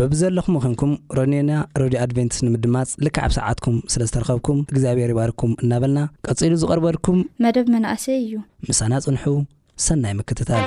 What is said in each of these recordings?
በብዘለኹሞ ዄንኩም ረድዮና ረድዮ ኣድቨንትስ ንምድማጽ ልክዕ ኣብ ሰዓትኩም ስለ ዝተረኸብኩም እግዚኣብሔር ይባርኩም እናበልና ቀጺሉ ዝቐርበልኩም መደብ መናእሰይ እዩ። ምሳና ጽንሑ ሰናይ ምክትታል።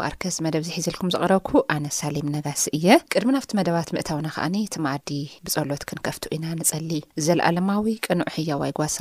ማርከስ መደብዚ ሒዘልኩም ዝቐረብኩ ኣነ ሳሌም ነጋሲ እየ። ቅድሚ ናብቲ መደባት ምእታውና ከኣ እቲ መኣዲ ብጸሎት ክንከፍቶ ኢና ንጸሊ። ዘልኣለማዊ ቅኑዕ ሕያዋይ ጓሳ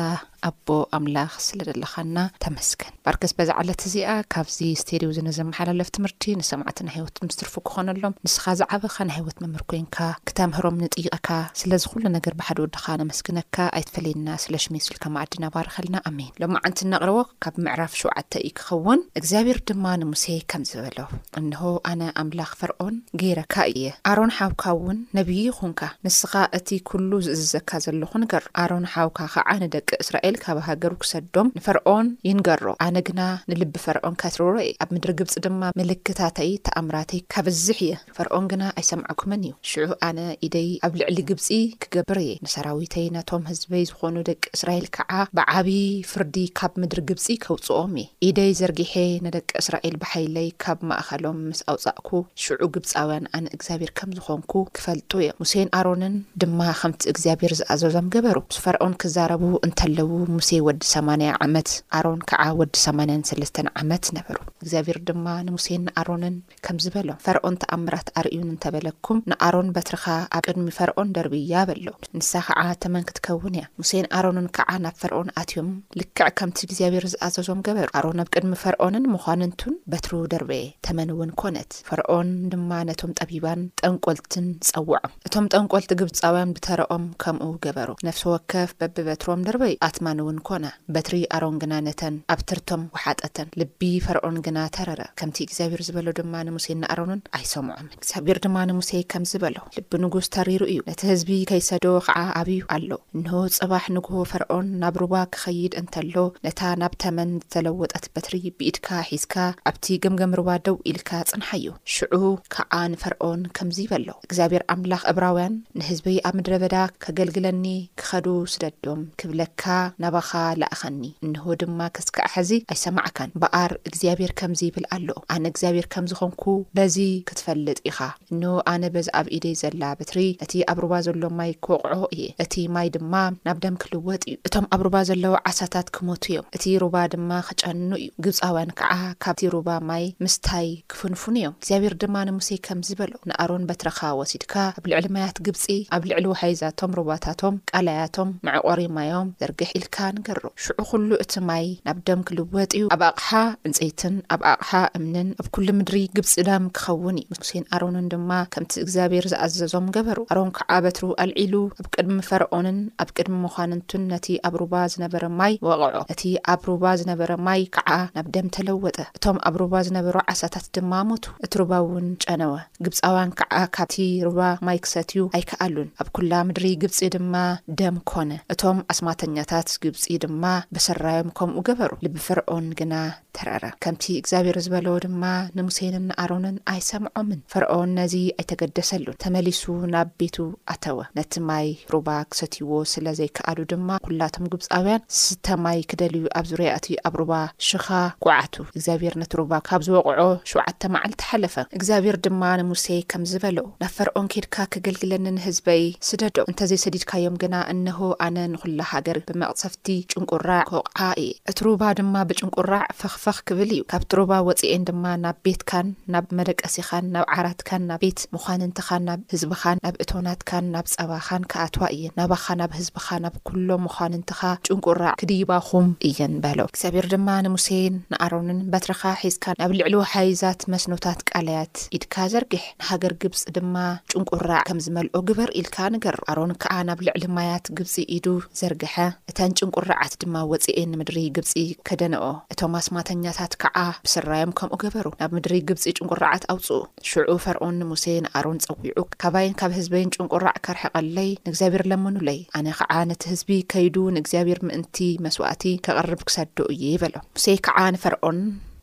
ኣቦ ኣምላኽ ስለ ዘለኻና ተመስገን። ማርከስ በዛ ዕለት እዚኣ ካብዚ ስቴድዮ እዚ ንዝመሓላለፍ ትምህርቲ ንሰማዕትና ሕይወት ምስ ትርፉ ክኾነሎም ንስኻ ዝዓበኻ ናይ ሕይወት መምህር ኮይንካ ክተምህሮም ንጥይቐካ። ስለዚ ኩሉ ነገር ብሓደ ወድኻ ነመስግነካ ኣይትፈለየና ስለ ሽም የሱስ ኢልካ መኣዲና ባርኸልና ኣሜን። ሎማዓንቲ እነቕርቦ ካብ ምዕራፍ ሸውዓተ እዩ። ክኸውን፣ እግዚኣብሄር ድማ ንሙሴ ከምዚ በሎ፣ እንሆ፣ ኣነ ኣምላኽ ፈርኦን ገይረካ እየ፣ ኣሮን ሓውካውን ነብዪ ይኹንካ፣ ንስኻ እቲ ኵሉ ዝእዝዘካ ዘሎኹ ንገሮ፣ ኣሮን ሓውካ ኸዓ ንደቂ እስራኤል ካብ ሃገሩ ክሰዶም ንፈርኦን ይንገሮ፣ ኣነ ግና ንልቢ ፈርኦን ከትርሮ እየ፣ ኣብ ምድሪ ግብጺ ድማ ምልክታተይ ተኣምራተይ ከብዝሕ እየ። ፈርዖን ግና ኣይሰምዓኩምን እዩ። ሽዑ ኣነ ኢደይ ኣብ ልዕሊ ግብጺ ክገብር እየ፣ ንሰራዊተይ፣ ነቶም ህዝበይ ዝዀኑ ደቂ እስራኤል ከዓ ብዓብዪ ፍርዲ ካብ ምድሪ ግብጺ ከውጽኦም እየ። ኢደይ ዘርጊሐ ንደቂ እስራኤል ብሓይለይ ካብ ማእኸሎም ምስ ኣውጻእኩ፣ ሽዑ ግብጻውያን ኣነ እግዚኣብሄር ከም ዝዀንኩ ክፈልጡ እዮም። ሙሴን ኣሮንን ድማ ኸምቲ እግዚኣብሄር ዝኣዘዞም ገበሩ። ምስ ፈርዖን ክዛረቡ እንተለዉ፣ ሙሴ ወዲ ሰማንያ ዓመት፣ ኣሮን ከዓ ወዲ ሰማንያን ሰለስተን ዓመት ነበሩ። እግዚኣብሄር ድማ ንሙሴን ንኣሮንን፣ ከምዚ በሎ፣ ፈርኦን ተኣምራት ኣርእዩኒ እንተ በለኩም፣ ንኣሮን፣ በትርኻ ኣብ ቅድሚ ፈርኦን ደርብያ፣ በሎ። ንሳ ኸዓ ተመን ክትከውን እያ። ሙሴን ኣሮንን ከዓ ናብ ፈርኦን ኣትዮም፣ ልክዕ ከምቲ እግዚኣብሄር ዝኣዘዞም ገበሩ። ኣሮን ኣብ ቅድሚ ፈርኦንን መኳንንቱን በትሩ ደርበየ፣ ተመንውን ኰነት። ፈርኦን ድማ ነቶም ጠቢባን ጠንቈልትን ጸውዖም። እቶም ጠንቆልቲ ግብጻውያን ብተረኦም ከምኡ ገበሩ። ነፍሲ ወከፍ በብበትሮም ደርበዩ፣ ኣትማንውን ኰነ። በትሪ ኣሮን ግና ነተን ኣብ ትርቶም ወሓጠተን። ልቢ ፈርኦን ግና ተረረ፣ ከምቲ እግዚኣብሄር ዝበሎ ድማ ንሙሴን ንኣሮንን ኣይሰምዖምን። እግዚኣብሄር ድማ ንሙሴ ከምዚ በሎ፣ ልቢ ንጉስ ተሪሩ እዩ፣ ነቲ ህዝቢ ከይሰዶ ኸዓ ኣብዩ ኣሎ። እንሆ፣ ጽባሕ ንግሆ ፈርኦን ናብ ሩባ ኪኸይድ እንተሎ፣ ነታ ናብ ተመን ዝተለወጠት በትሪ ብኢድካ ሒዝካ፣ ኣብቲ ገምገም ሩባ ደው ኢልካ ጽንሓዮ። ሽዑ ከኣ ንፈርኦን ከምዚ በሎ። እግዚኣብሔር ኣምላኽ እብራውያን ንህዝበይ ኣብ ምድረ በዳ ከገልግለኒ ክኸዱ ስደዶም ክብለካ ናባኻ ለኣኸኒ እንሆ ድማ ከስካዕ ሐዚ ኣይሰማዕካን እምበኣር እግዚኣብሔር ከምዚ ይብል ኣሎ ኣነ እግዚኣብሔር ከም ዝኾንኩ በዚ ክትፈልጥ ኢኻ እንሆ ኣነ በዛ ኣብ ኢደይ ዘላ በትሪ ነቲ ኣብ ሩባ ዘሎ ማይ ክወቕዖ እየ እቲ ማይ ድማ ናብ ደም ክልወጥ እዩ እቶም ኣብ ሩባ ዘለዉ ዓሳታት ክሞቱ እዮም እቲ ሩባ ድማ ክጨኑ እዩ ግብፃውያን ከዓ ካብቲ ሩባ ማይ ምስታይ ክፍንፍኑ እዮም እግዚኣብሔር ድማ ንሙሴ ከምዚ በሎ። ንኣሮን በትርኻ ወሲድካ ኣብ ልዕሊ ማያት ግብጺ፣ ኣብ ልዕሊ ወሓይዛቶም ሩባታቶም፣ ቃላያቶም፣ መዕቖሪ ማዮም፣ ዘርግሕ ኢልካ ንገሮ። ሽዑ ዅሉ እቲ ማይ ናብ ደም ኪልወጥ እዩ፣ ኣብ ኣቕሓ ዕንጸይትን ኣብ ኣቕሓ እምንን ኣብ ኵሉ ምድሪ ግብጺ ደም ኪኸውን እዩ። ሙሴን ኣሮንን ድማ ከምቲ እግዚኣብሄር ዝኣዘዞም ገበሩ። ኣሮን ከኣ በትሩ ኣልዒሉ ኣብ ቅድሚ ፈርዖንን ኣብ ቅድሚ መኳንንቱን ነቲ ኣብ ሩባ ዝነበረ ማይ ወቕዖ፣ እቲ ኣብ ሩባ ዝነበረ ማይ ከኣ ናብ ደም ተለወጠ፣ እቶም ኣብ ሩባ ዝነበሩ ዓሳታት ድማ ሞቱ። እቲ ሩባ እውን ጨነወ፣ ግብጻውያን ከዓ ካብቲ ሩባ ማይ ክሰትዩ ኣይከኣሉን፣ ኣብ ኵላ ምድሪ ግብጺ ድማ ደም ኰነ፣ እቶም ኣስማተኛታት ግብጺ ድማ ብስራዮም ከምኡ ገበሩ፣ ልቢ ፈርኦን ግና ተረረ፣ ከምቲ እግዚኣብሄር ዝበሎ ድማ ንሙሴንን ንኣሮንን ኣይሰምዖምን፣ ፈርኦን ነዚ ኣይተገደሰሉን፣ ተመሊሱ ናብ ቤቱ ኣተወ፣ ነቲ ማይ ሩባ ክሰትይዎ ስለ ዘይከኣሉ ድማ ኵላቶም ግብጻውያን ዝስተ ማይ ክደልዩ ኣብ ዙርያ እቲ ኣብ ሩባ ሽኻ ኰዓቱ። እግዚኣብሄር ነቲ ሩባ ካብ ዝወቕዖ ሽውዓተ መዓልቲ ሓለፈ። እግዚኣብሄር ድማ ንሙሴ ከምዚ በሎ፣ ናብ ፈርዖን ኬድካ ከገልግለኒ ንህዝበይ ስደዶ፣ እንተ ዘይሰዲድካዮም ግና እንሆ ኣነ ንዅላ ሃገር ብመቕጸፍቲ ጭንቍራዕ ክወቕዓ እየ። እቲ ሩባ ድማ ብጭንቍራዕ ፈኽፈኽ ክብል እዩ፣ ካብቲ ሩባ ወጺኤን ድማ ናብ ቤትካን ናብ መደቀሲኻን ናብ ዓራትካን፣ ካን ናብ ቤት መዃንንትኻን ናብ ህዝብኻን ናብ እቶናትካን ናብ ጸባኻን ክኣትዋ እየን፣ ናባኻ ናብ ህዝብኻ ናብ ኵሎም መዃንንትኻ ጭንቍራዕ ክድይባኹም እየን በሎ። እግዚኣብሄር ድማ ንሙሴን ንኣሮንን፣ በትርኻ ሒዝካ ናብ ልዕሊወሓይዛት መስኖታት ቃላያት ኢድካ ዘርግሕ፣ ንሃገር ግብጺ ድማ ጭንቍራዕ ከም ዝመልኦ ግበር ኢልካ ንገሮ። ኣሮን ከኣ ናብ ልዕሊ ማያት ግብጺ ኢዱ ዘርግሐ፣ እተን ጭንቍራዓት ድማ ወጺኤን ንምድሪ ግብጺ ከደንኦ። እቶም ኣስማተኛታት ከዓ ብስራዮም ከምኡ ገበሩ፣ ናብ ምድሪ ግብፂ ጭንቁራዓት ኣውፅኡ። ሽዑ ፈርዖን ንሙሴ ንኣሮን ፀዊዑ፣ ካባይን ካብ ህዝበይን ጭንቁራዕ ከርሕቐለይ ንእግዚኣብሔር ለምኑለይ፣ ኣነ ከዓ ነቲ ህዝቢ ከይዱ ንእግዚኣብሔር ምእንቲ መስዋእቲ ከቕርብ ክሰዶ እየ በሎ። ሙሴ ከዓ ንፈርዖን።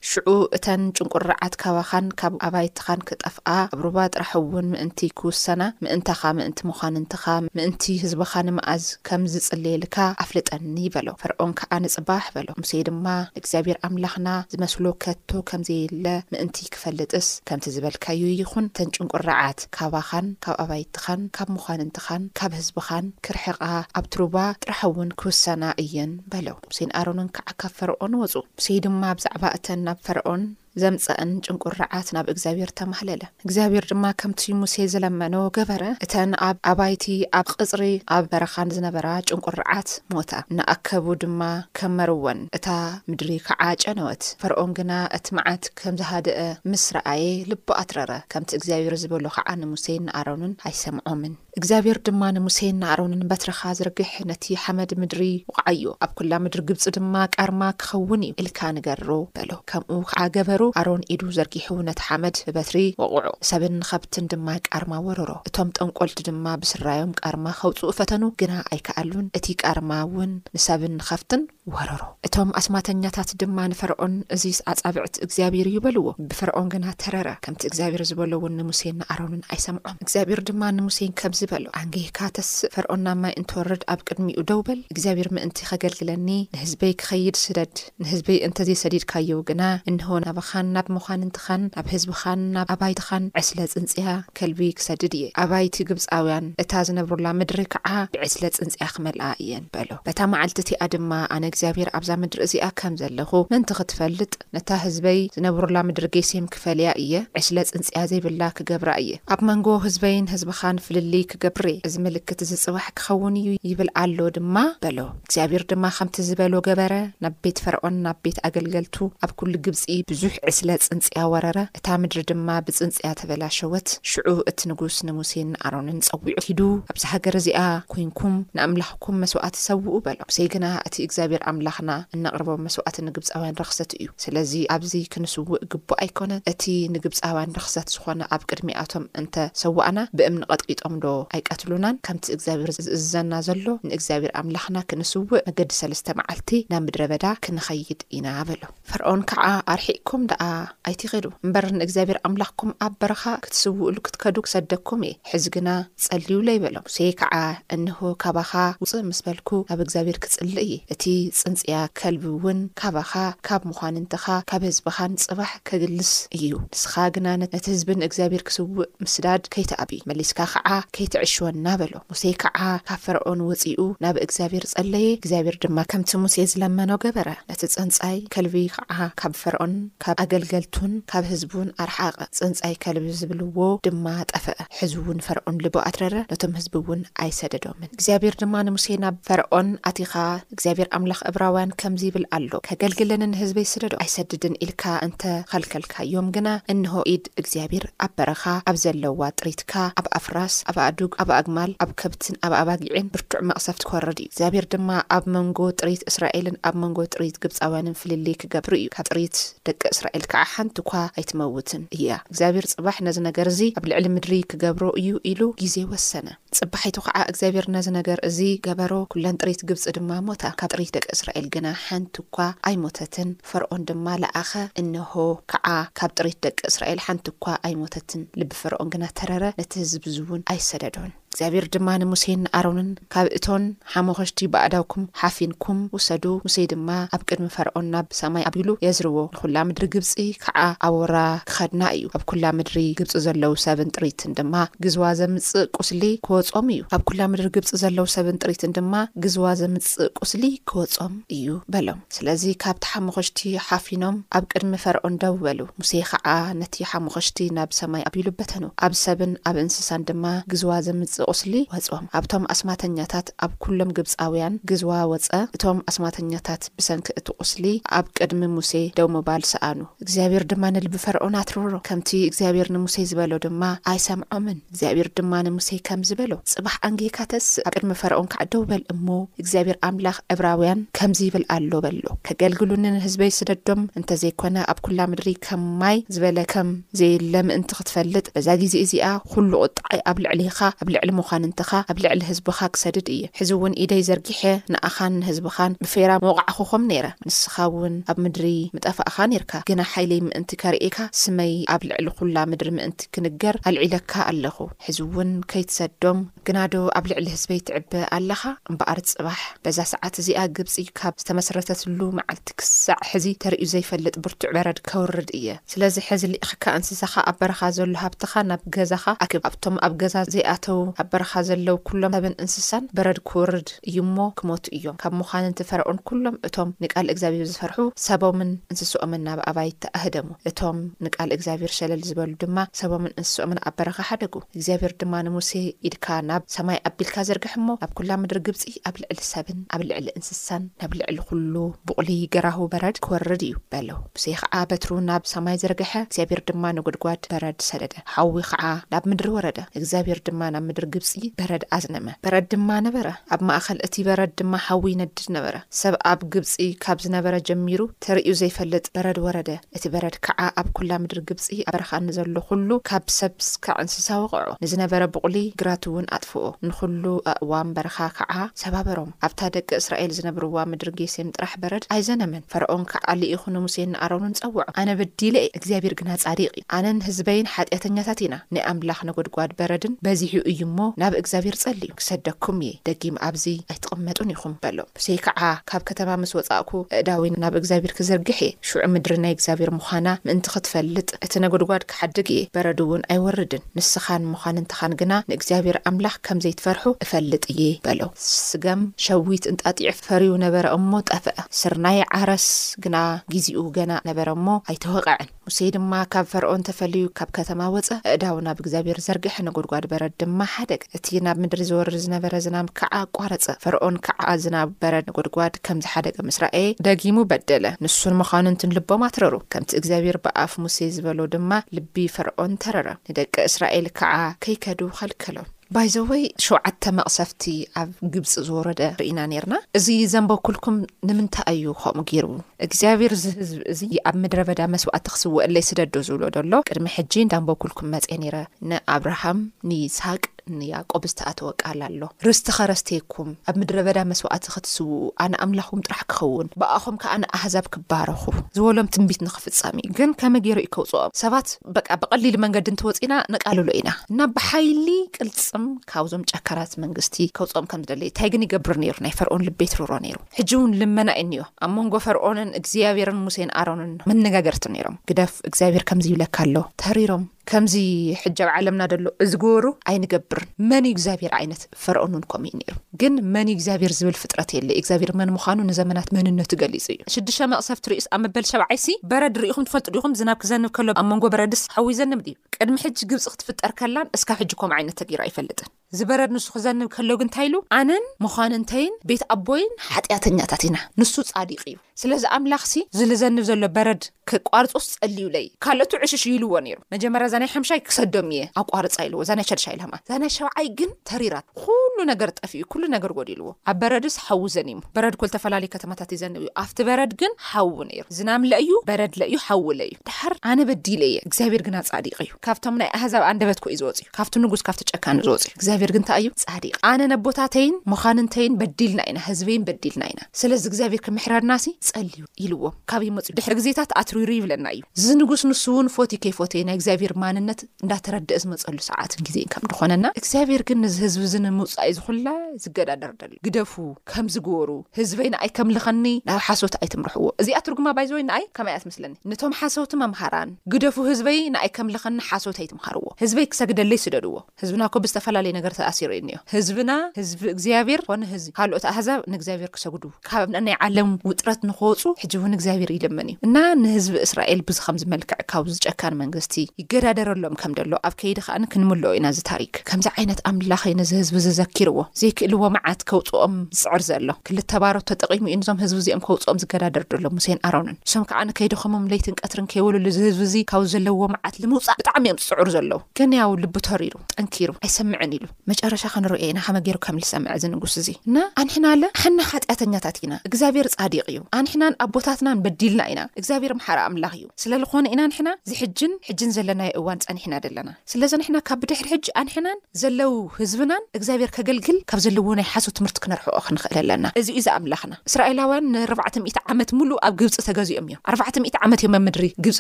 ሽዑ እተን ጭንቁራዓት ካባኻን ካብ ኣባይትኻን ክጠፍኣ፣ ኣብ ሩባ ጥራሕ እውን ምእንቲ ክውሰና፣ ምእንታኻ፣ ምእንቲ መኳንንትኻ፣ ምእንቲ ህዝብኻ ንመኣዝ። ከም ዝጽለየልካ ኣፍልጠኒ፣ በሎ። ፈርዖን ከኣ ንጽባሕ፣ በሎ። ሙሴ ድማ፣ ንእግዚኣብሄር ኣምላኽና ዚመስሎ ከቶ ከም ዘየለ ምእንቲ ኪፈልጥስ፣ ከምቲ ዝበልካዮ ይኹን፣ እተን ጭንቁራዓት ካባኻን ካብ ኣባይትኻን ካብ መኳንንትኻን ካብ ህዝብኻን ኪርሕቓ፣ ኣብቲ ሩባ ጥራሕውን ኪውሰና እየን፣ በሎ። ሙሴን ኣሮንን ከኣ ካብ ፈርዖን ወጹ። ሙሴ ድማ ብዛዕባ እተን ናብ ፈርዖን ዘምጸእን ጭንቁርዓት ናብ እግዚኣብሔር ተማህለለ። እግዚኣብሔር ድማ ከምቲ ሙሴ ዝለመኖ ገበረ፣ እተን ኣብ ኣባይቲ ኣብ ቕጽሪ ኣብ በረኻን ዝነበራ ጭንቁርዓት ሞታ፣ እናኣከቡ ድማ ከመርወን፣ እታ ምድሪ ከዓ ጨነወት። ፈርኦን ግና እቲ መዓት ከም ዝሃደኣ ምስ ረኣየ ልቡ ኣትረረ፣ ከምቲ እግዚኣብሔር ዝበሎ ከዓ ንሙሴን ንኣሮንን ኣይሰምዖምን። እግዚኣብሄር ድማ ንሙሴን ንኣሮንን በትርኻ ዝርግሕ ነቲ ሓመድ ምድሪ ውቕዓዮ፣ ኣብ ኵላ ምድሪ ግብጺ ድማ ቃርማ ኪኸውን እዩ ኢልካ ንገሮ፣ በሎ። ከምኡ ኸኣ ገበሩ፣ ኣሮን ኢዱ ዘርጊሑ ነቲ ሓመድ ብበትሪ ወቕዖ፣ ንሰብን ንኸብትን ድማ ቃርማ ወረሮ። እቶም ጠንቈልቲ ድማ ብስራዮም ቃርማ ኼውጽኡ ፈተኑ፣ ግና ኣይከኣሉን፣ እቲ ቃርማ እውን ንሰብን ንኸብትን። ወረሮ። እቶም ኣስማተኛታት ድማ ንፈርዖን፣ እዚስ ኣጻብዕት እግዚኣብሄር እዩ በልዎ። ብፈርዖን ግና ተረረ፣ ከምቲ እግዚኣብሄር ዝበሎ እውን ንሙሴን ንኣሮንን ኣይሰምዖም። እግዚኣብሄር ድማ ንሙሴ ከምዚ በሎ፣ ኣንጊህካ ተስእ፣ ፈርዖን ናብ ማይ እንትወርድ ኣብ ቅድሚኡ ደው በል፣ እግዚኣብሄር ምእንቲ ኸገልግለኒ ንህዝበይ ክኸይድ ስደድ፣ ንህዝበይ እንተ ዘይሰዲድካዮ ግና፣ እንሆ፣ ናባኻን ናብ መኳንንትኻን ናብ ህዝብኻን ናብ ኣባይትኻን ዕስለ ጽንጽያ፣ ከልቢ ክሰድድ እየ፣ ኣባይቲ ግብጻውያን፣ እታ ዚነብሩላ ምድሪ ከኣ ብዕስለ ጽንጽያ ኽመልኣ እየን፣ በሎ። በታ መዓልቲ እቲኣ ድማ ኣነ እግዚኣብሄር ኣብዛ ምድሪ እዚኣ ከም ዘለኹ ምእንቲ ኽትፈልጥ፣ ነታ ህዝበይ ዚነብሩላ ምድሪ ጌሴም ክፈልያ እየ፣ ዕስለ ጽንጽያ ዘይብላ ክገብራ እየ። ኣብ መንጎ ህዝበይን ህዝብኻን ፍልልይ ክገብር እየ፣ እዚ ምልክት እዚ ጽባሕ ኪኸውን እዩ፣ ይብል ኣሎ ድማ፣ በሎ። እግዚኣብሄር ድማ ኸምቲ ዝበሎ ገበረ፣ ናብ ቤት ፈርዖንን ናብ ቤት ኣገልገልቱ፣ ኣብ ኵሉ ግብጺ ብዙሕ ዕስለ ጽንጽያ ወረረ፣ እታ ምድሪ ድማ ብጽንጽያ ተበላሸወት። ሽዑ እቲ ንጉስ ንሙሴን ንኣሮንን ጸዊዑ፣ ኪዱ ኣብዛ ሃገር እዚኣ ኰይንኩም ንኣምላኽኩም መስዋእቲ ሰውኡ፣ በሎም። ሙሴ ግና፣ እቲ እግዚኣብሄር ኣምላኽና እነቕርቦ መስዋእቲ ንግብጻውያን ርኽሰት እዩ፣ ስለዚ ኣብዚ ኽንስውእ ግቡእ ኣይኰነን። እቲ ንግብጻውያን ርኽሰት ዝዀነ ኣብ ቅድሚኣቶም እንተ ሰዋእና፣ ብእምኒ ቐጥቒጦምዶ ኣይቀትሉናን? ከምቲ እግዚኣብሄር። ዝእዝዘና ዘሎ ንእግዚኣብሄር ኣምላኽና ክንስውእ መገዲ ሰለስተ መዓልቲ ናብ ምድረ በዳ ክንኸይድ ኢና በሎ። ፈርኦን ከዓ ኣርሒቅኩም ደኣ ኣይትኸዱ እምበር ንእግዚኣብሄር ኣምላኽኩም ኣብ በረኻ ክትስውእሉ ክትከዱ ክሰደኩም እየ ሕዚ ግና ጸልዩለይ በሎ። ሙሴ ከዓ እንሆ ካባኻ ውጽእ ምስ በልኩ ናብ እግዚኣብሄር ክጽሊ እየ እቲ ጽንጽያ ከልቢ እውን ካባኻ ካብ መኳንንትኻ ካብ ህዝብኻን ጽባሕ ከግልስ እዩ ንስኻ ግና ነቲ ህዝቢ ንእግዚኣብሄር ክስውእ ምስዳድ ከይትኣቢ መሊስካ ኸዓ ከይትዕሽወና በሎ ሙሴ ከዓ ካብ ፈርዖን ወፂኡ ናብ እግዚኣብሄር ፀለየ እግዚኣብሄር ድማ ከምቲ ሙሴ ዝለመኖ ገበረ ነቲ ፀንፃይ ከልቢ ኸዓ ካብ ፈርዖን ካብ ኣገልገልቱን ካብ ህዝቡን ኣርሓቐ ፀንፃይ ከልቢ ዝብልዎ ድማ ጠፈኣ ሕዚ እውን ፈርዖን ልቡ ኣትረረ ነቶም ህዝቢ እውን ኣይሰደዶምን እግዚኣብሄር ድማ ንሙሴ ናብ ፈርዖን ኣቲኻ እግዚኣብሄር ኣምላኽ እብራውያን ከምዚ ይብል ኣሎ፣ ከገልግለኒ ንህዝበይ ስደዶ ኣይሰድድን ኢልካ እንተ ኸልከልካዮም ግና፣ እንሆ፣ ኢድ እግዚኣብሄር ኣብ በረኻ ኣብ ዘለዋ ጥሪትካ፣ ኣብ ኣፍራስ፣ ኣብ ኣእዱግ፣ ኣብ ኣግማል፣ ኣብ ከብትን ኣብ ኣባጊዕን ብርቱዕ መቕሰፍቲ ኪወርድ እዩ። እግዚኣብሄር ድማ ኣብ መንጎ ጥሪት እስራኤልን ኣብ መንጎ ጥሪት ግብጻውያንን ፍልልይ ኪገብር እዩ፣ ካብ ጥሪት ደቂ እስራኤል ከዓ ሓንቲ እኳ ኣይትመውትን እያ። እግዚኣብሄር ጽባሕ ነዚ ነገር እዚ ኣብ ልዕሊ ምድሪ ኪገብሮ እዩ ኢሉ ጊዜ ወሰነ። ጽባሒቱ ኸኣ እግዚኣብሄር ነዚ ነገር እዚ ገበሮ፣ ኵለን ጥሪት ግብጺ ድማ ሞታ፣ ካብ ጥሪት ደቂ እስራኤል ግና ሓንቲ እኳ ኣይሞተትን። ፈርኦን ድማ ለኣኸ፣ እንሆ ከኣ ካብ ጥሪት ደቂ እስራኤል ሓንቲ እኳ ኣይሞተትን፣ ልቢ ፈርኦን ግና ተረረ፣ ነቲ ህዝቢ እዚውን ኣይሰደዶን። እግዚኣብሄር ድማ ንሙሴን ንኣሮንን ካብ እቶን ሓሞኽሽቲ ብኣእዳውኩም ሓፊንኩም ውሰዱ፣ ሙሴ ድማ ኣብ ቅድሚ ፈርዖን ናብ ሰማይ ኣቢሉ የዝርዎ፣ ንዅላ ምድሪ ግብጺ ኸዓ ኣውራ ኪኸድና እዩ፣ ኣብ ኵላ ምድሪ ግብጺ ዘለዉ ሰብን ጥሪትን ድማ ግዝዋ ዘምጽእ ቍስሊ ኪወጾም እዩ። ኣብ ኵላ ምድሪ ግብጺ ዘለዉ ሰብን ጥሪትን ድማ ግዝዋ ዘምጽእ ቍስሊ ኪወጾም እዩ፣ በሎም። ስለዚ ካብቲ ሓሙኸሽቲ ሓፊኖም ኣብ ቅድሚ ፈርኦን ደው በሉ። ሙሴ ኸዓ ነቲ ሓሙኸሽቲ ናብ ሰማይ ኣቢሉ በተኖ፣ ኣብ ሰብን ኣብ እንስሳን ድማ ግዝዋ ዘምጽእ ቁስሊ ወጾም። ኣብቶም ኣስማተኛታት ኣብ ኩሎም ግብጻውያን ግዝዋ ወጸ፣ እቶም ኣስማተኛታት ብሰንኪ እቲ ቁስሊ ኣብ ቅድሚ ሙሴ ደው ምባል ሰኣኑ። እግዚኣብሄር ድማ ንልቢ ፈርኦን ኣትረሮ፣ ከምቲ እግዚኣብሄር ንሙሴ ዝበሎ ድማ ኣይሰምዖምን። እግዚኣብሄር ድማ ንሙሴ ከምዚ በሎ፣ ጽባሕ ኣንጊህካ ተስእ፣ ኣብ ቅድሚ ፈርኦን ከኣ ደው በል እሞ፣ እግዚኣብሄር ኣምላኽ ዕብራውያን ከምዚ ይብል ኣሎ በሎ፣ ከገልግሉኒ ንህዝበይ ስደዶም፣ እንተ ዘይኰነ ኣብ ኵላ ምድሪ ከም ማይ ዝበለ ከም ዘየለ ምእንቲ ኽትፈልጥ፣ በዛ ጊዜ እዚኣ ዅሉ ቝጥዓይ ኣብ ልዕሊኻ፣ ኣብ ልዕሊ መኳንንትኻ፣ ኣብ ልዕሊ ህዝብኻ ክሰድድ እየ። ሕዚ እውን ኢደይ ዘርጊሐ ንኣኻን ንህዝብኻን ብፌራ ምወቓዕኹኹም ነይረ፣ ንስኻ እውን ኣብ ምድሪ ምጠፋእኻ ኔርካ፣ ግና ሓይለይ ምእንቲ ከርእየካ፣ ስመይ ኣብ ልዕሊ ዅላ ምድሪ ምእንቲ። ክንገር ኣልዒለካ ኣለኹ ሕዚ ውን ከይትሰዶም ግና ዶ ኣብ ልዕሊ ህዝበይ ትዕበ ኣለኻ እምበኣር ጽባሕ በዛ ሰዓት እዚኣ ግብጺ ካብ ዝተመስረተትሉ መዓልቲ ክሳዕ ሕዚ ተርእዩ ዘይፈልጥ ብርቱዕ በረድ ከውርድ እየ ስለዚ ሕዚ ሊእኽካ እንስሳኻ ኣብ በረኻ ዘሎ ሃብትኻ ናብ ገዛኻ ኣክብ ኣብቶም ኣብ ገዛ ዘይኣተው ኣብ በረኻ ዘለው ኩሎም ሰብን እንስሳን በረድ ክውርድ እዩ እሞ ክሞቱ እዮም ካብ መዃንንቲ ፈርዖን ኩሎም እቶም ንቃል እግዚኣብሄር ዝፈርሑ ሰቦምን እንስስኦምን ናብ ኣባይቲ ኣህደሙ። እቶም ንቃል እግዚኣብሄር ሸለል ዝበሉ ድማ ሰቦምን እንስስኦምን ኣብ በረኻ ሓደጉ። እግዚኣብሄር ድማ ንሙሴ፣ ኢድካ ናብ ሰማይ ኣቢልካ ዘርግሕ እሞ፣ ኣብ ኵላ ምድሪ ግብጺ ኣብ ልዕሊ ሰብን ኣብ ልዕሊ እንስሳን፣ ናብ ልዕሊ ዅሉ ቡቕሊ ገራሁ በረድ ክወርድ እዩ፣ በሎ። ሙሴ ኸዓ በትሩ ናብ ሰማይ ዘርግሐ፣ እግዚኣብሄር ድማ ነጐድጓድ በረድ ሰደደ፣ ሓዊ ኸዓ ናብ ምድሪ ወረደ፣ እግዚኣብሄር ድማ ናብ ምድሪ ግብጺ በረድ ኣዝነመ፣ በረድ ድማ ነበረ፣ ኣብ ማእከል እቲ በረድ ድማ ሓዊ ይነድድ ነበረ፣ ሰብ ኣብ ግብጺ ካብ ዝነበረ ጀሚሩ ተርእዩ ዘይፈልጥ በረድ ወረደ። እቲ በረድ ከዓ ኣብ ኩላ ምድሪ ግብፂ ኣብ በረኻ ንዘሎ ኹሉ ካብ ሰብ ስካዕ እንስሳ ወቐዖ። ንዝነበረ ቡቕሊ ግራትውን ኣጥፍኦ። ንኹሉ ኣእዋም በረኻ ከዓ ሰባበሮም። ኣብታ ደቂ እስራኤል ዝነብርዋ ምድሪ ጌሴም ጥራሕ በረድ ኣይዘነመን። ፈርዖን ከዓ ልኢኹ ንሙሴን ንኣሮንን ፀውዖም። ኣነ በዲለ እየ እግዚኣብሔር ግና ፃዲቅ እዩ። ኣነን ህዝበይን ሓጢኣተኛታት ኢና። ናይ ኣምላኽ ነጎድጓድ በረድን በዚሑ እዩ እሞ ናብ እግዚኣብሔር ፀልዩ። ክሰደኩም እየ። ደጊም ኣብዚ ኣይትቕመጡን ኢኹም በሎ። ብዘይ ከዓ ካብ ከተማ ምስ ወፃእኩ ኣእዳዊይ ናብ እግዚኣብሔር ክዝርግሕ እየ፣ ሽዑ ምድሪ ናይ እግዚኣብሔር ምዃና ምእንቲ ኽትፈልጥ፣ እቲ ነጎድጓድ ክሓድግ እየ፣ በረድውን ኣይወርድን፣ ንስኻን መኳንንትኻን ግና ንእግዚኣብሔር ኣምላኽ ከም ዘይትፈርሑ እፈልጥ እየ በሎ። ስገም ሸዊት እንጣጢዕ ፈርዩ ነበረ እሞ ጠፍኣ፣ ስርናይ ዓረስ ግና ጊዚኡ ገና ነበረ እሞ ኣይተወቐዐን። ሙሴ ድማ ካብ ፈርኦን ተፈልዩ ካብ ከተማ ወጸ፣ ኣእዳዉ ናብ እግዚኣብሄር ዘርግሐ፣ ነጐድጓድ በረድ ድማ ሓደገ፣ እቲ ናብ ምድሪ ዝወርድ ዝነበረ ዝናም ከኣ ኣቋረጸ። ፈርኦን ከኣ ዝናብ በረድ፣ ነጐድጓድ፣ ከም ዝሓደገ ምስ ረኣየ፣ ደጊሙ በደለ፣ ንሱን መኳንንቱን ልቦም ኣትረሩ፣ ከምቲ እግዚኣብሄር ብኣፍ ሙሴ ዝበሎ ድማ ልቢ ፈርኦን ተረረ፣ ንደቂ እስራኤል ከኣ ከይከዱ ኸልከሎም። ባይዘወይ ሸውዓተ መቅሰፍቲ ኣብ ግብጺ ዝወረደ ርኢና ኔርና እዚ ዘንበኩልኩም ንምንታይ ኣዩ ከምኡ ጌሩ እግዚኣብሔር እዚ ህዝቢ እዚ ኣብ ምድረ በዳ መስዋእቲ ክስወእለይ ስደዶ ዝብሎ ደሎ ቅድሚ ሕጂ እንዳንበኩልኩም መጼ ኔረ ን ኣብርሃም ን ይስሃቅ ን ያቆብ ዝተኣተወ ቃል ኣሎ ርስቲ ከረስተየኩም ኣብ ምድረ በዳ መስዋእቲ ክትስውኡ ኣነ ኣምላኩም ጥራሕ ክከውን ብኣኹም ከኣ ን ኣህዛብ ክባረኹ ዝበሎም ትንቢት ንክፍጸም እዩ ግን ከመይ ጌሩ እዩ ከውጽኦም ሰባት በቃ ብቐሊል መንገዲ እንተወጺእና ነቃልሎ ኢና እና ብሓይሊ ቅልጽም ካብዞም ጨካናት መንግስቲ ከውጽኦም ከም ዝደለየ እንታይ ግን ይገብር ነይሩ ናይ ፈርኦን ልቢ የትርሮ ነይሩ ሕጂ እውን ልመና እኒዮ ኣብ መንጎ ፈርኦንን እግዚኣብሔርን ሙሴን ኣሮንን መነጋገርቲ ነይሮም ግደፍ እግዚኣብሔር ከምዚ ይብለካ ኣሎ ተሪሮም ከምዚ ሕጂ ኣብ ዓለምና ደሎ እዚ ግበሩ ኣይንገብርን መን እዩ እግዚኣብሔር ዓይነት ፈርኦን ውን ከምኡ እዩ ነይሩ። ግን መን እዩ እግዚኣብሔር ዝብል ፍጥረት የለይ። እግዚኣብሔር መን ምዃኑ ንዘመናት መንነቱ ገሊጹ እዩ። ሽዱሽተ መቅሰፍቲ ርእዩስ ኣብ መበል ሸብዓይሲ በረድ ርኢኹም ትፈልጡ ዲኹም ዝናብ ክዘንብ ከሎ ኣብ መንጎ በረድስ ሓዊ ይዘንብ ድዩ ቅድሚ ሕጂ ግብጺ ክትፍጠር ከላን እስካብ ሕጂ ኮምኡ ዓይነት ተገይሩ ኣይፈልጥን ዝበረድ ንሱ ክዘንብ ከሎ ግን እንታይ ኢሉ ኣነን መኳንንተይን ቤት ኣቦይን ሓጢኣተኛታት ኢና ንሱ ጻዲቅ እዩ። ስለዚ ኣምላኽሲ ዝልዘንብ ዘሎ በረድ ከቋርጾስ ጸልዩለይ ካልኦቱ ዕሽሽ ኢልዎ ነይሩ መጀመርያ እዛ ናይ ሓምሻይ ክሰዶም እየ ኣቋርጻ ኢልዎ እዛ ናይ ሸድሻይ ኢልሃማ እዛ ናይ ሸብዓይ ግን ተሪራት ኩሉ ነገር ጠፊኡ ኩሉ ነገር ጎዲልዎ ኣብ በረድስ ሓዊ ዘኒሙ በረድ ኮል ተፈላለዩ ከተማታት ይዘንብ እዩ ኣብቲ በረድ ግን ሓዊ ነይሩ ዝናም ለእዩ በረድ ለእዩ ሓዊ ለእዩ ደሓር ኣነ በዲለ እየ እግዚኣብሔር ግና ጻዲቅ እዩ ካብቶም ናይ ኣህዛብ ኣንደበት ኮእዩ ዝወጽዩ ካብቲ ንጉስ ካብቲ ጨካኑ ዝወጽዩ እግዚኣብሔር ግን እንታይ እዩ ጻዲቅ ኣነ ነቦታተይን መዃንንተይን በዲልና ኢና ህዝበይን በዲልና ኢና ስለዚ እግዚኣብሄር ክምሕረርናሲ ጸልዩ ኢልዎም ካብ ይመጹ ድሕሪ ግዜታት ኣትሪሩ ይብለና እዩ። እዚ ንጉስ ንሱውን ፎትዩ ከይፎተየ ናይ እግዚኣብሄር ማንነት እንዳተረደእ ዝመጸሉ ሰዓትን ግዜን ከም ድኾነና እግዚኣብሄር ግን ንዚ ህዝቢ እዚ ንምውጻእ እዩ እዚ ኹላ ዝገዳደር ደሎ። ግደፉ ከምዚ ግበሩ ህዝበይ ንኣይ ከምልኸኒ ናብ ሓሶት ኣይትምርሕዎ እዚኣ ትርጉማ ባይዘወይ ንኣይ ከማይ እያ ትመስለኒ ንቶም ሓሰውቲ መምሃራን ግደፉ ህዝበይ ንኣይ ከምልኸኒ ሓሶት ኣይትምሃርዎ ህዝበይ ክሰግደለይ ስደድዎ ህዝብና እኮ ብዝተፈላለየ ነገር ተኣሲሩ እዩ እኒኦ። ህዝብና ህዝቢ እግዚኣብሔር ኮነ ህዝቢ ካልኦት ኣህዛብ ንእግዚኣብሔር ክሰግዱ ካብ ናይ ዓለም ውጥረት ንክወፁ ሕጂ እውን እግዚኣብሔር ይልምን እዩ እና ንህዝቢ እስራኤል ብዚ ከምዚ መልክዕ ካብዚ ጨካን መንግስቲ ይገዳደረሎም ከም ደሎ ኣብ ከይዲ ከኣኒ ክንምልኦ ኢና እዚ ታሪክ ከምዚ ዓይነት ኣምላክ እዩ ነዚ ህዝቢ እዚ ዘኪርዎ ዘይክእልዎ መዓት ከውፅኦም ዝፅዕር ዘሎ ክልተ ባሮት ተጠቂሙ እዩ ንዞም ህዝቢ እዚኦም ከውፅኦም ዝገዳደር ደሎ ሙሴን ኣሮንን ንሶም ከኣኒ ከይደኸሞም ለይትን ቀትርን ከይወልሉ እዚ ህዝቢ እዚ ካብ ዘለዎ መዓት ንምውፃእ ብጣዕሚ እዮም ዝፅዕሩ ዘለው ከንያው ልቡ ተሪሩ ጠንኪሩ ኣይሰምዕን ኢሉ መጨረሻ ክንርእዮ ኢና ከመይ ገይሩ ከምልሰምዕ እዚ ንጉስ እዚ እና ኣንሕናለ ኣሕና ሓጢኣተኛታት ኢና እግዚኣብሔር ጻዲቅ እዩ ኣንሕናን ኣቦታትናን በዲልና ኢና እግዚኣብሔር ምሓረ ኣምላኽ እዩ ስለልኾነ ኢና ኣንሕና ዝሕጅን ሕጅን ዘለናዮ እዋን ጸኒሕና ደለና ስለዚ ኣንሕና ካብ ብድሕሪ ሕጂ ኣንሕናን ዘለው ህዝብናን እግዚኣብሔር ከገልግል ካብ ዘለዎ ናይ ሓሶት ትምህርቲ ክነርሕቆ ክንኽእል ኣለና እዚ እዩ ዝኣምላኽና እስራኤላውያን ንኣርባዕተ ሚእቲ ዓመት ምሉእ ኣብ ግብጺ ተገዚኦም እዮም። ኣርባዕተ ሚእቲ ዓመት እዮም ኣብ ምድሪ ግብጺ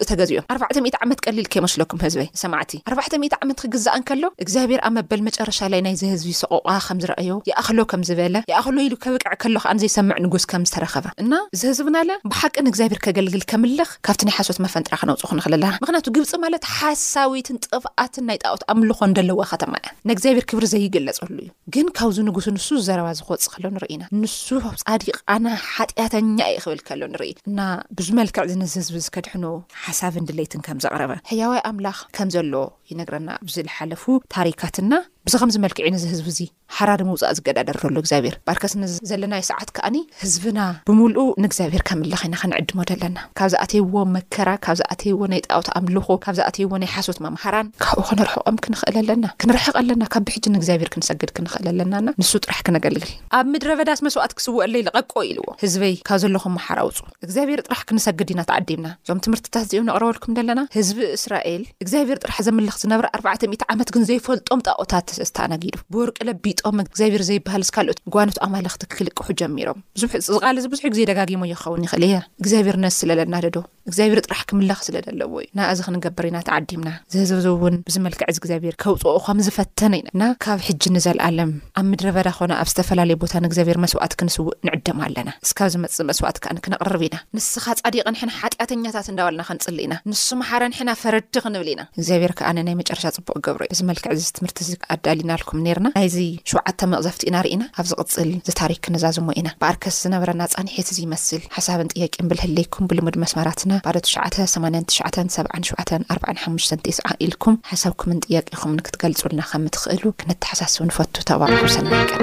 ተገዚኦም። ኣርባዕተ ሚእቲ ዓመት ቀሊል ከይመስለኩም ህዝበይ፣ ንሰማዕቲ። ኣርባዕተ ሚእቲ ዓመት ክግዛእ እንከሎ፣ እግዚኣብሄር ኣብ መበል መጨረሻ ላይ ናይዚ ህዝቢ ሰቖቛ ከም ዝረኣዮ፣ ይኣኽሎ ከም ዝበለ፣ ይኣኽሎ ኢሉ ከብቅዕ ከሎ ከኣ ዘይሰምዕ ንጉስ ከም ዝተረኸበ እና እዚ ህዝብናለ ብሓቂ ንእግዚኣብሄር ከገልግል ከምልኽ ካብቲ ናይ ሓሶት መፈንጥራ ክነውጽኦ ክንኽእል ኣለና። ምኽንያቱ ግብጺ ማለት ሓሳዊትን ጥፍኣትን ናይ ጣኦት ኣምልኾን ደለዋ ከተማ እያ። ናይ እግዚኣብሄር ክብሪ ዘይግለጸሉ እዩ። ግን ካብዚ ንጉስ ንሱ ዘረባ እዚ ክወጽእ ከሎ ንርኢ ኢና ንሱ ጻዲቅ ኣነ ሓጥያተኛ እየ ክብል ከሎ ንርኢ እና ብዙ መልክዕ እዚ ነዚ ህዝቢ እዚ ከድሕኖ ሓሳብን ድሌትን ከም ዘቅረበ ሕያዋይ ኣምላኽ ከም ዘሎ ይነግረና ኣብዚ ልሓለፉ ታሪካት እና ብዚ ከምዚ መልክዕ እዩ ነዚ ህዝቢ እዚ ሓራ ንምውጻእ ዝገዳደር ዘሎ እግዚኣብሔር ባርከስ ነዚ ዘለናዮ ሰዓት ከኣኒ ህዝብና ብምልኡ ንእግዚኣብሄር ከምልኽ ኢና ክንዕድሞ ዘለና። ካብ ዝኣተይዎ መከራ፣ ካብ ዝኣተይዎ ናይ ጣኦት ኣምልኾ፣ ካብ ዝኣተይዎ ናይ ሓሶት መምሃራን፣ ካብኡ ከነርሕቖም ክንኽእል ኣለና። ክንርሕቕ ኣለና። ካብ ብሕጂ ንእግዚኣብሄር ክንሰግድ ክንኽእል ኣለናና ንሱ ጥራሕ ክነገልግል። ኣብ ምድረ በዳስ መስዋእቲ ክስውኣለይ ልቐቆ ኢልዎ፣ ህዝበይ ካብ ዘለኹሞ ሓራ ኣውጹ። እግዚኣብሄር ጥራሕ ክንሰግድ ኢና ተዓዲምና። እዞም ትምህርትታት እዚኦም ነቕረበልኩም ዘለና ህዝቢ እስራኤል እግዚኣብሔር ጥራሕ ዘምልኽ ዝነብረ ኣርባዕተ ሚእቲ ዓመት ግን ዘይፈልጦም ጣኦታት ኣስተኣናጊዱ ብወርቂ ለቢጦም እግዚኣብሔር ዘይበሃልስ ካልኦት ጓኖት ኣማልኽቲ ክልቅሑ ጀሚሮም ዝቓል እዚ ብዙሕ ግዜ ደጋጊሞ ይኸውን ይኽእል እየ እግዚኣብሔር ነስ ስለለናደዶ እግዚኣብሔር ጥራሕ ክምለኽ ስለደለዎ እዩ ንኣዚ ክንገብር ኢና ተዓዲምና ዝህዝብ እውን ብዚ መልክዕ እዚ እግዚኣብሄር ከውጽኦ ኸም ዝፈተነ ኢና እና ካብ ሕጂ ንዘልኣለም ኣብ ምድረ በዳ ዀነ ኣብ ዝተፈላለየ ቦታ ንእግዚኣብሄር መስዋእቲ ክንስውእ ንዕደም ኣለና እስካብ ዝመጽእ መስዋእቲ ከኣ ክንቕርብ ኢና ንስኻ ጻዲቕ ንሕና ሓጢኣተኛታት እንዳበልና ክንጽሊ ኢና ንሱ መሓረ ንሕና ፈረድቲ ክንብል ኢና እግዚኣብሄር ከኣ ንናይ መጨረሻ ጽቡቕ ክገብሮ እዩ በዚ መልክዕ እዚ ትምህርቲ እዚ ኣዳሊናልኩም ኔርና ናይዚ ሸውዓተ መቕዘፍቲ ኢና ርኢና ኣብ ዝቕጽል እዚ ታሪክ ክንዛዝሞ ኢና ብኣርከስ ዝነበረና ጻንሒት እዚ ይመስል። ሓሳብን ጥያቄን ብልህለይኩም ብልሙድ መስመራትና ባዶ ትሽዓተ፣ ሰማንያን ትሽዓተን፣ ሰብዓን ሽውዓተን፣ ኣርባዕን ሓሙሽተን፣ ቴስዓ ኢልኩም ሓሳብኩምን ጥያቄኹምን ክትገልጹልና ከም እትኽእሉ ክነተሓሳስብ ንፈቱ። ተባረኹ ሰናይ ቀን።